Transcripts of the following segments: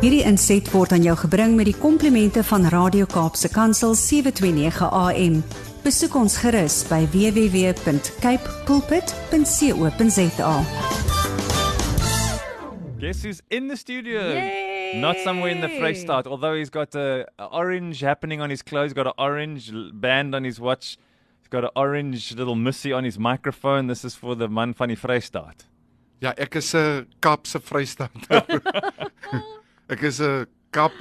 Hierdie inset word aan jou gebring met die komplimente van Radio Kaapse Kansel 729 AM. Besoek ons gerus by www.cape pulpit.co.za. Guess who's in the studio? Yay! Not somewhere in the Freestad, although he's got a, a orange happening on his clothes, got an orange band on his watch, he's got an orange little missy on his microphone. This is for the man van die Vrystaat. Ja, ek is 'n Kaapse Vrystaat. ek is 'n Kaap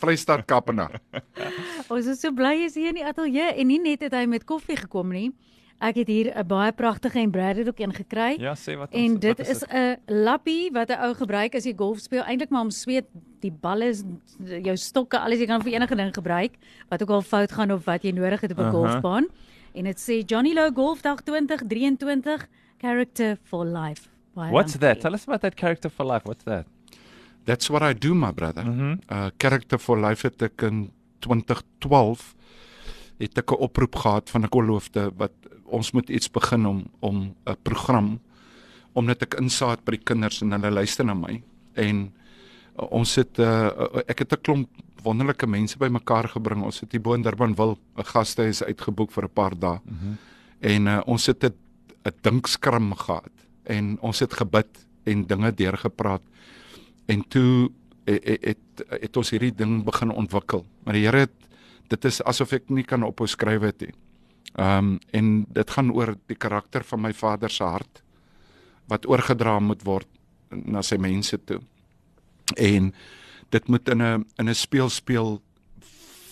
Vrystaat Kaapenaar. Ons is so bly jy's hier in die ateljee en nie net het hy met koffie gekom nie. Ek het hier 'n baie pragtige embroidered ook een gekry. Ja, sê wat En ons- dit wat is 'n lappie wat 'n ou gebruik as jy golf speel, eintlik maar om sweet die balle, jou stokke, alles jy kan vir enige ding gebruik wat ook al fout gaan of wat jy nodig het op 'n Aha. golfbaan. En dit sê Johnny Low Golfdag 2023 character for life. Baie What's dankie. that? Tell us about that character for life. What's that? That's what I do, my brother. Mm uh Character for Life het ek in 2012 het ek 'n oproep gehad van 'n kolofte wat ons moet iets begin om om 'n program omdat ek insaat by die kinders en hulle luister na my en uh, ons het uh, uh, ek het 'n klomp wonderlike mense bymekaar gebring. Ons het hier bo in Durbanville 'n gastehuis uitgeboek vir 'n paar dae. Mm -hmm. En uh, ons het 'n 'n dinkskram gehad en ons het gebid en dinge deurgepraat. En toe het, het, het, het ons hierdie ding begin ontwikkel. Maar die Here het dit is asof ek nie kan ophou skryf het nie. Ehm um, en dit gaan oor die karakter van my vader se hart wat oorgedra moet word na sy mense toe. En dit moet in 'n in 'n speelspeel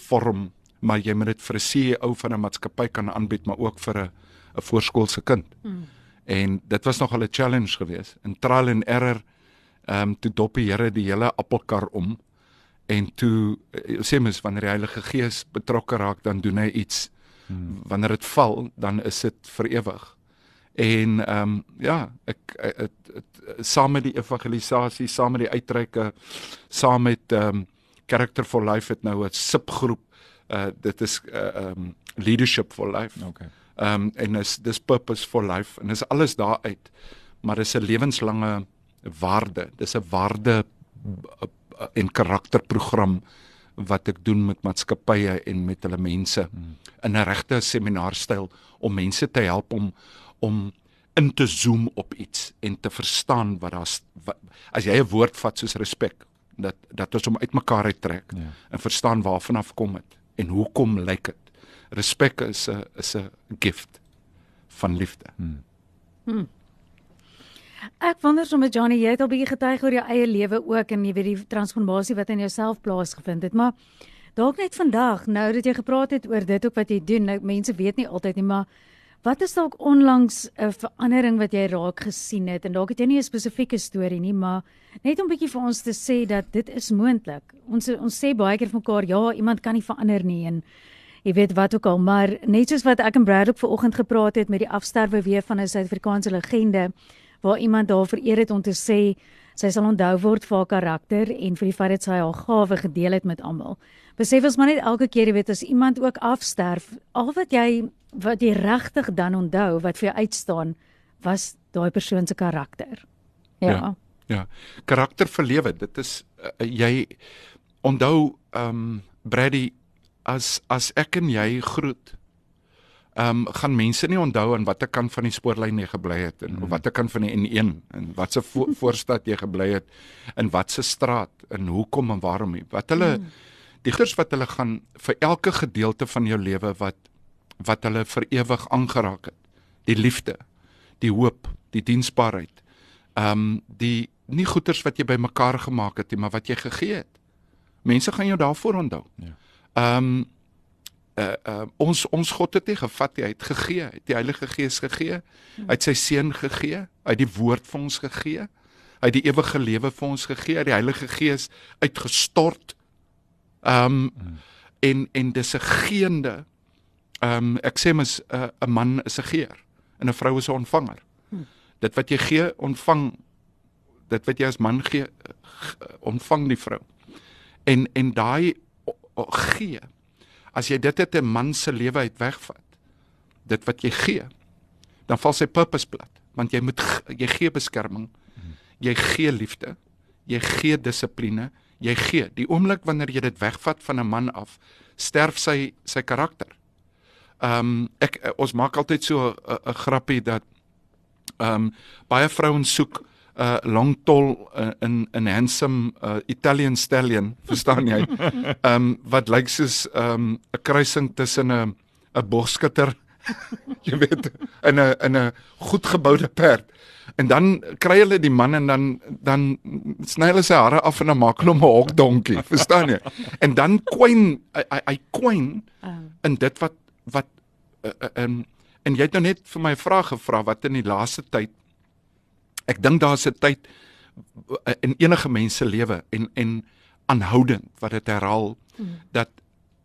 vorm, maar jy moet dit vir 'n CEO van 'n maatskappy kan aanbied, maar ook vir 'n 'n voorskoolse kind. Mm. En dit was nogal 'n challenge geweest. In trial and error ehm um, toe dop die Here die hele appelkar om en toe eh, sê mens wanneer die Heilige Gees betrokke raak dan doen hy iets. Hmm. Wanneer dit val, dan is dit vir ewig. En ehm um, ja, ek het saam met die evangelisasie, saam met die uitreike, saam met ehm um, Character for Life het nou 'n subgroep. Uh dit is uh, ehm um, Leadership for Life. Okay. Ehm um, en is dis purpose for life en dis alles daaruit. Maar dis 'n lewenslange waarde. Dis 'n waarde uh, en karakterprogram wat ek doen met maatskappye en met hulle mense hmm. in 'n regte seminaarstyl om mense te help om om in te zoom op iets en te verstaan wat daar as jy 'n woord vat soos respek dat dat ons hom uitmekaar uittrek Ja. en verstaan waarvan af kom dit en hoekom lyk dit respek is 'n is 'n gift van liefde Hmm. Ek wonder sommer Johnny, jy het al bietjie getuig oor jou eie lewe ook en jy weet die transformasie wat in jouself plaasgevind het, maar dalk net vandag, nou dat jy gepraat het oor dit ook wat jy doen, nou mense weet nie altyd nie, maar wat is dalk onlangs 'n verandering wat jy raak gesien het en dalk het jy nie 'n spesifieke storie nie, maar net om bietjie vir ons te sê dat dit is moontlik. Ons ons sê baie keer vir mekaar, ja, iemand kan nie verander nie en jy weet wat ook al, maar net soos wat ek en Brad ook vanoggend gepraat het met die afsterwe weer van 'n Suid-Afrikaanse legende waar iemand daar vereer het om te sê sy sal onthou word vir haar karakter en vir die feit dat sy haar gawe gedeel het met almal. Besef ons maar net elke keer jy weet as iemand ook afsterf, al wat jy wat jy regtig dan onthou wat vir jou uitstaan was daai persoon se karakter. Ja. Ja. Ja, karakter vir lewe, dit is uh, jy onthou ehm um, Brady as as ek en jy groet. Ehm um, gaan mense nie onthou aan watter kant van die spoorlyn jy gebly het en of watter kant van die N1 en watse vo voorstad jy gebly het en watse straat en hoekom en waarom nie. Wat hulle die goeders wat hulle gaan vir elke gedeelte van jou lewe wat wat hulle vir ewig aangeraak het. Die liefde, die hoop, die diensbaarheid. Ehm um, die nie goeders wat jy bymekaar gemaak het nie, maar wat jy gegee het. Mense gaan jou daarvoor onthou. Ja. Ehm um, uh, uh, ons ons God het nie gevat nie, hy het gegee, hy het die Heilige Gees gegee, hy het sy seun gegee, hy het die woord vir ons gegee, hy het die ewige lewe vir ons gegee, die Heilige Gees uitgestort. Um, en en dis 'n geende um, ek sê mens 'n uh, 'n man is 'n geer en 'n vrou is 'n ontvanger. Dit wat jy gee, ontvang dit wat jy as man gee, ontvang die vrou. En en daai gee as jy dit uit 'n man se lewe uit wegvat, dit wat jy gee, dan val sy purpose plat, want jy moet jy gee beskerming, jy gee liefde, jy gee dissipline, Jy gee. Die oomblik wanneer jy dit wegvat van 'n man af, sterf sy sy karakter. Ehm um, ek ons maak altyd so 'n grappie dat ehm um, baie vrouens soek uh, long tall uh, in 'n handsome uh, Italian stallion, verstaan jy? Ehm um, wat lyk soos ehm um, 'n kruising tussen 'n 'n bogskutter jy weet in 'n in 'n goed geboude perd. En dan kry hulle die man en dan dan sny hulle sy hare af en dan maak hulle hom 'n hokdonkie, verstaan jy? En dan kwyn hy hy kwyn in dit wat wat in uh, um, en jy het nou net vir my 'n vraag gevra wat in die laaste tyd ek dink daar's 'n tyd uh, in enige mens se lewe en en aanhoudend wat dit herhaal mm. dat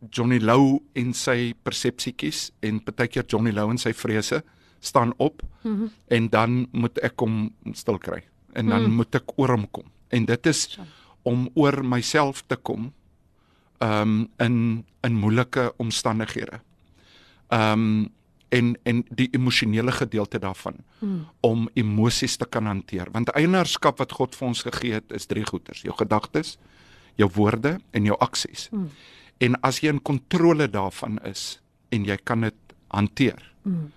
Johnny Lou en sy persepsietjies en partykeer Johnny Lou en sy vrese staan op mm -hmm. en dan moet ek hom stil kry en dan mm. moet ek oor hom kom en dit is om oor myself te kom um in in moeilike omstandighede. Um en en die emosionele gedeelte daarvan mm. om emosies te kan hanteer want eienaarskap wat God vir ons gegee het is drie goeters jou gedagtes jou woorde en jou aksies mm. En as jy in kontrole daarvan is en jy kan dit hanteer. Mm.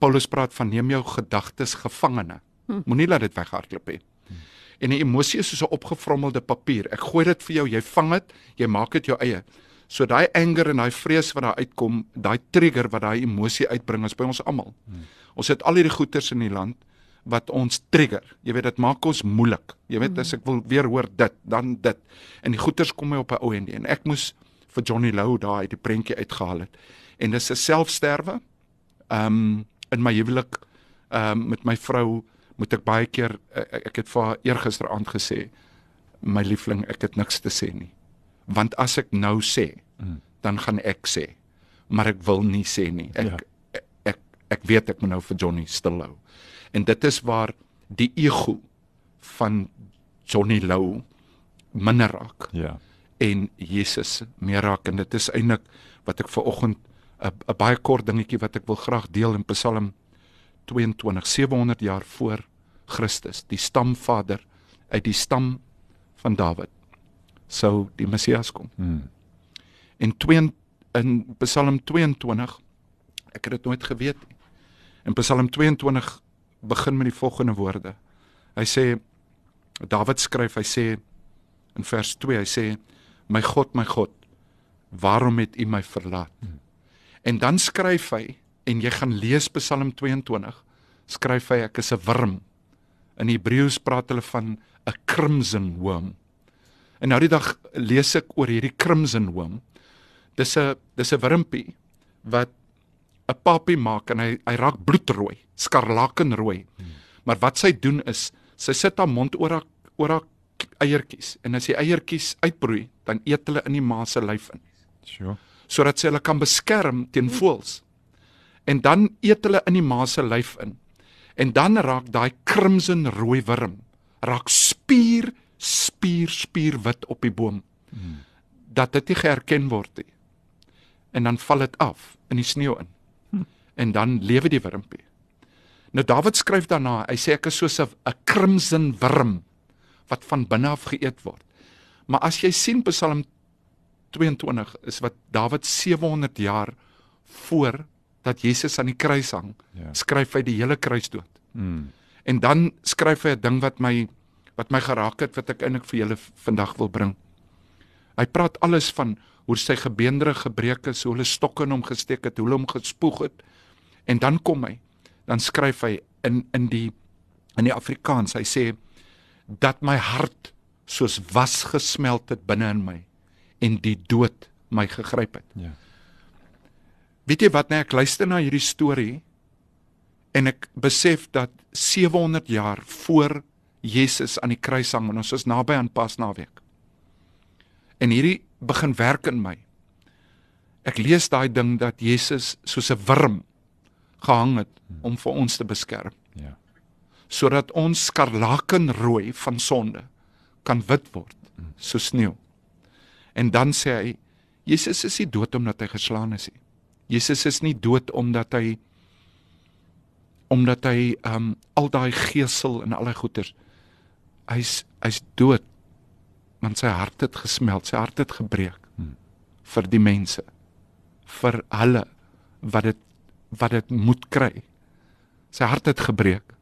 Paulus praat van neem jou gedagtes gevangene. Mm. Moenie laat dit weghardloop hê. Mm. En 'n emosie is soos 'n opgevrommelde papier. Ek gooi dit vir jou, jy vang dit, jy maak dit jou eie. So daai anger en daai vrees wat daar uitkom, daai trigger wat daai emosie uitbring is by ons almal. Mm. Ons het al hierdie goeters in die land wat ons trigger. Jy weet dit maak ons moeilik. Jy weet as ek wil weer hoor dit, dan dit. En die goeters kom my op 'n ou en die en ek moes vir Johnny Lou daai die prentjie uitgehaal het. En dis 'n selfsterwe. Ehm um, in my huwelik ehm um, met my vrou moet ek baie keer ek, ek het vir haar eergisteraand gesê my liefling ek het niks te sê nie. Want as ek nou sê, mm. dan gaan ek sê, maar ek wil nie sê nie. Ek, ja. ek ek ek weet ek moet nou vir Johnny stil hou. En dit is waar die ego van Johnny Lou minder raak. Ja en Jesus meer raak en dit is eintlik wat ek ver oggend 'n baie kort dingetjie wat ek wil graag deel in Psalm 22 700 jaar voor Christus die stamvader uit die stam van Dawid sou die Messias kom. Hmm. In 2 in Psalm 22 ek het dit nooit geweet nie. In Psalm 22 begin met die volgende woorde. Hy sê Dawid skryf, hy sê in vers 2, hy sê My God, my God, waarom het U my verlaat? Hmm. En dan skryf hy en jy gaan lees Psalm 22, skryf hy ek is 'n wurm. In Hebreëus praat hulle van 'n crimson worm. En nou die dag lees ek oor hierdie crimson worm. Dis 'n dis 'n wurmpie wat 'n papie maak en hy hy raak bloedrooi, skarlakenrooi. Hmm. Maar wat sy doen is, sy sit haar mond oor haar oor haar eiertjies en as die eiertjies uitbroei, dan eet hulle in die ma se lyf in. Sure. Sodat sy hulle kan beskerm teen voëls. En dan eet hulle in die ma se lyf in. En dan raak daai crimson rooi wurm raak spier spier spier wit op die boom. Hmm. Dat dit nie geherken word nie. En dan val dit af in die sneeu in. Hmm. En dan lewe die wurmpie. Nou Dawid skryf daarna, hy sê ek is soos 'n crimson wurm wat van binne af geëet word. Maar as jy sien Psalm 22 is wat Dawid 700 jaar voor dat Jesus aan die kruis hang, ja. skryf hy die hele kruisdood. Mm. En dan skryf hy 'n ding wat my wat my geraak het wat ek eintlik vir julle vandag wil bring. Hy praat alles van hoe sy gebeendere gebreek is, hoe hulle stokke in hom gesteek het, hoe hulle hom gespoeg het. En dan kom hy, dan skryf hy in in die in die Afrikaans. Hy sê dat my hart soos was gesmelt het binne in my en die dood my gegryp het. Ja. Weet jy wat nee ek luister na hierdie storie en ek besef dat 700 jaar voor Jesus aan die kruis hang en ons is naby aan Pasnaweek. En hierdie begin werk in my. Ek lees daai ding dat Jesus soos 'n wurm gehang het om vir ons te beskerm. Ja sodat ons skarlakenrooi van sonde kan wit word so sneeu. En dan sê hy Jesus is nie dood omdat hy geslaan is nie. Jesus is nie dood omdat hy omdat hy um al daai gesel en al daai goeters hy's hy's dood want sy hart het gesmeld, sy hart het gebreek vir die mense. vir hulle wat dit wat dit moet kry. Sy hart het gebreek.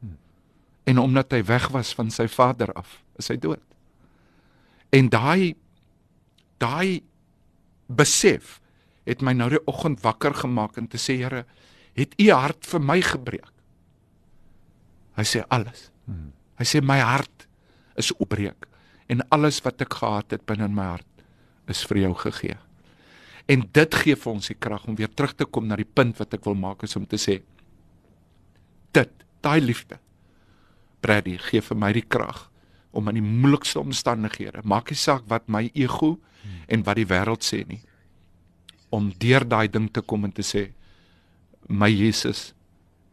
En omdat hy weg was van sy vader af, is hy dood. En daai daai besef het my nou die oggend wakker gemaak en te sê Here, het u hart vir my gebreek? Hy sê alles. Hy sê my hart is opbreek en alles wat ek gehad het binne in my hart is vir jou gegee. En dit gee vir ons die krag om weer terug te kom na die punt wat ek wil maak is om te sê dit, daai liefde. Brady gee vir my die krag om in die moeilikste omstandighede, maak nie saak wat my ego en wat die wêreld sê nie, om deur daai ding te kom en te sê my Jesus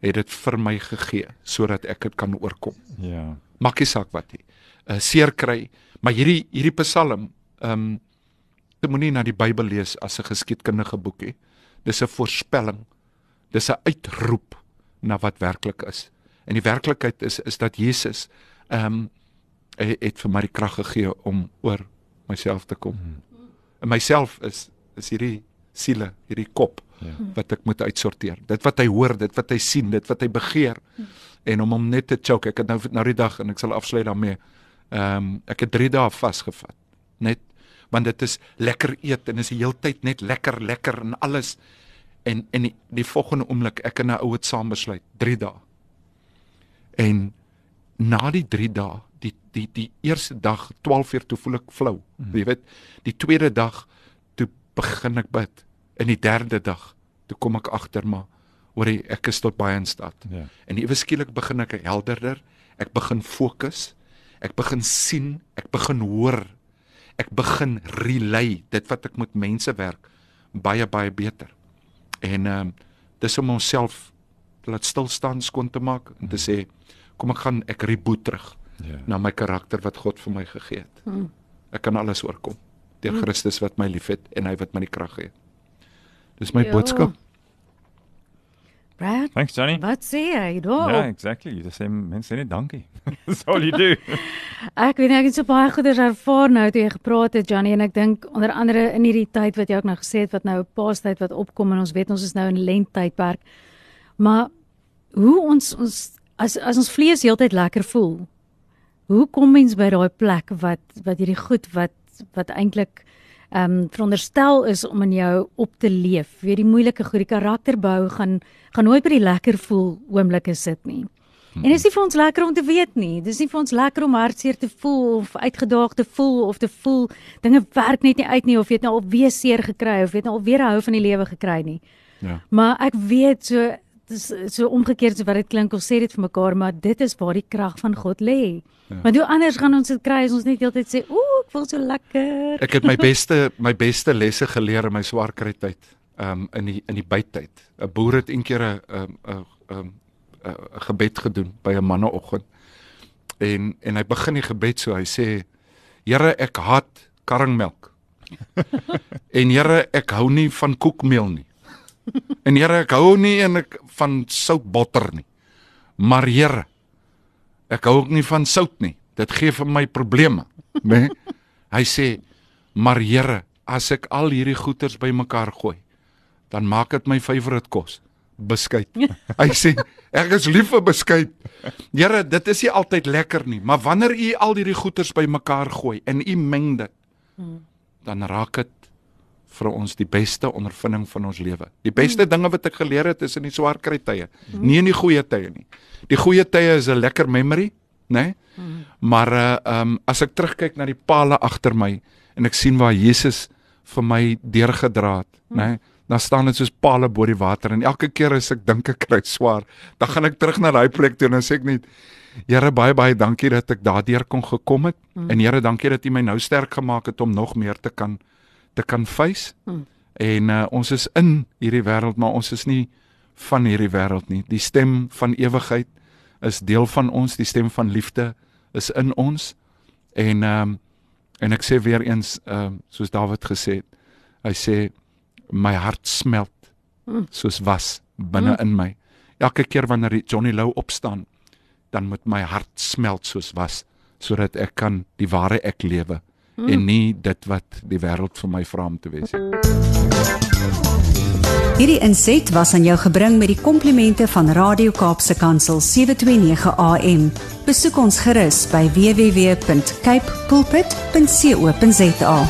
het dit vir my gegee sodat ek dit kan oorkom. Ja. Maak nie saak wat nie. Uh, Seer kry, maar hierdie hierdie Psalm, ehm um, jy moenie na die Bybel lees as 'n geskiedkundige boek nie. Dis 'n voorspelling. Dis 'n uitroep na wat werklik is. En die werklikheid is is dat Jesus ehm um, het vir my die krag gegee om oor myself te kom. Hmm. En myself is is hierdie siele, hierdie kop Ja. wat ek moet uitsorteer. Dit wat hy hoor, dit wat hy sien, dit wat hy begeer. En om hom net te choke. Ek het nou nou die dag en ek sal afsluit daarmee. Ehm um, ek het 3 dae vasgevat. Net want dit is lekker eet en is die hele tyd net lekker lekker en alles. En en die, die volgende oomblik ek en 'n ou het saam besluit 3 dae. En na die 3 dae, die die die eerste dag 12 uur toe voel ek flou. Mm. Jy weet, die tweede dag toe begin ek bid. En die derde dag toe kom ek agter maar hoor jy ek is tot baie in staat. Ja. En ewe skielik begin ek helderder, ek begin fokus, ek begin sien, ek begin hoor. Ek begin relay dit wat ek met mense werk baie baie beter. En ehm um, dis om onsself te laat stil staan, skoon te maak en te sê kom ek gaan ek reboot terug Ja. na my karakter wat God vir my gegee het. Hmm. Ek kan alles oorkom deur Christus wat my liefhet en hy wat my die krag gee. Dis my Ja. boodskap. Brad, Thanks Johnny. wat sê jy? Daar. Ja, exactly. Jy sê mense sê net dankie. That's all you do. Ek weet nie, ek het so baie goeders ervaar nou toe jy gepraat het Johnny en ek dink onder andere in hierdie tyd wat jy ook nou gesê het wat nou 'n paastyd wat opkom en ons weet ons is nou in lenttydperk. Maar hoe ons ons as as ons vlees heeltyd lekker voel. Hoe kom mens by daai plek wat wat hierdie goed wat wat eintlik ehm um, veronderstel is om in jou op te leef. Weer die moeilike goed, die karakterbou gaan gaan nooit by die lekker voel oomblikke sit nie. En dit is nie vir ons lekker om te weet nie. Dis nie vir ons lekker om hartseer te voel of uitgedaag te voel of te voel dinge werk net nie uit nie of jy het nou al weer seer gekry of jy het nou al weer 'n hou van die lewe gekry nie. Ja. Maar ek weet so dis so omgekeerd so wat dit klink ons sê dit vir mekaar maar dit is waar die krag van God lê. Ja. Want hoe anders gaan ons dit kry as ons net heeltyd sê ooh ek voel so lekker. Ek het my beste my beste lesse geleer in my swaar kry tyd. Um in die in die bytyd. 'n Boer het eendag 'n 'n 'n 'n 'n gebed gedoen by 'n manneoggend. En en hy begin die gebed so, hy sê: "Here, ek haat karringmelk." en Here, ek hou nie van koekmeel nie. En Here, ek hou nie en ek van soutbotter nie. Maar Here, ek hou ook nie van sout nie. Dit gee vir my probleme, né? Nee? Hy sê: "Maar Here, as ek al hierdie goeters bymekaar gooi, dan maak dit my favourite kos, beskuit." Hy sê: "Ek is lief vir beskuit." Here, dit is nie altyd lekker nie, maar wanneer u al hierdie goeters bymekaar gooi en u meng dit, dan raak dit vir ons die beste ondervinding van ons lewe. Die beste dinge wat ek geleer het is in die swaar kry tye, nie in die goeie tye nie. Die goeie tye is 'n lekker memory, né? Nee? Maar uh um as ek terugkyk na die palle agter my en ek sien waar Jesus vir my deurgedra het, né? Nee? Dan staan dit soos palle bo die water en elke keer as ek dink ek kry swaar, dan gaan ek terug na daai plek toe en dan sê ek net Here baie baie dankie dat ek daardeur kon gekom het mm. en Here dankie dat U my nou sterk gemaak het om nog meer te kan te kan face. Mm. En uh, ons is in hierdie wêreld, maar ons is nie van hierdie wêreld nie. Die stem van ewigheid is deel van ons, die stem van liefde is in ons. En ehm um, en ek sê weer eens ehm um, soos Dawid gesê het. Hy sê my hart smelt soos was binne in my. Elke keer wanneer Johnny Lou opstaan, dan moet my hart smelt soos was sodat ek kan die ware ek lewe mm. en nie dit wat die wêreld vir my vra om te wees nie. Hierdie inset was aan jou gebring met die komplimente van Radio Kaapse Kansel 729 AM. Besoek ons gerus by www.cape pulpit.co.za.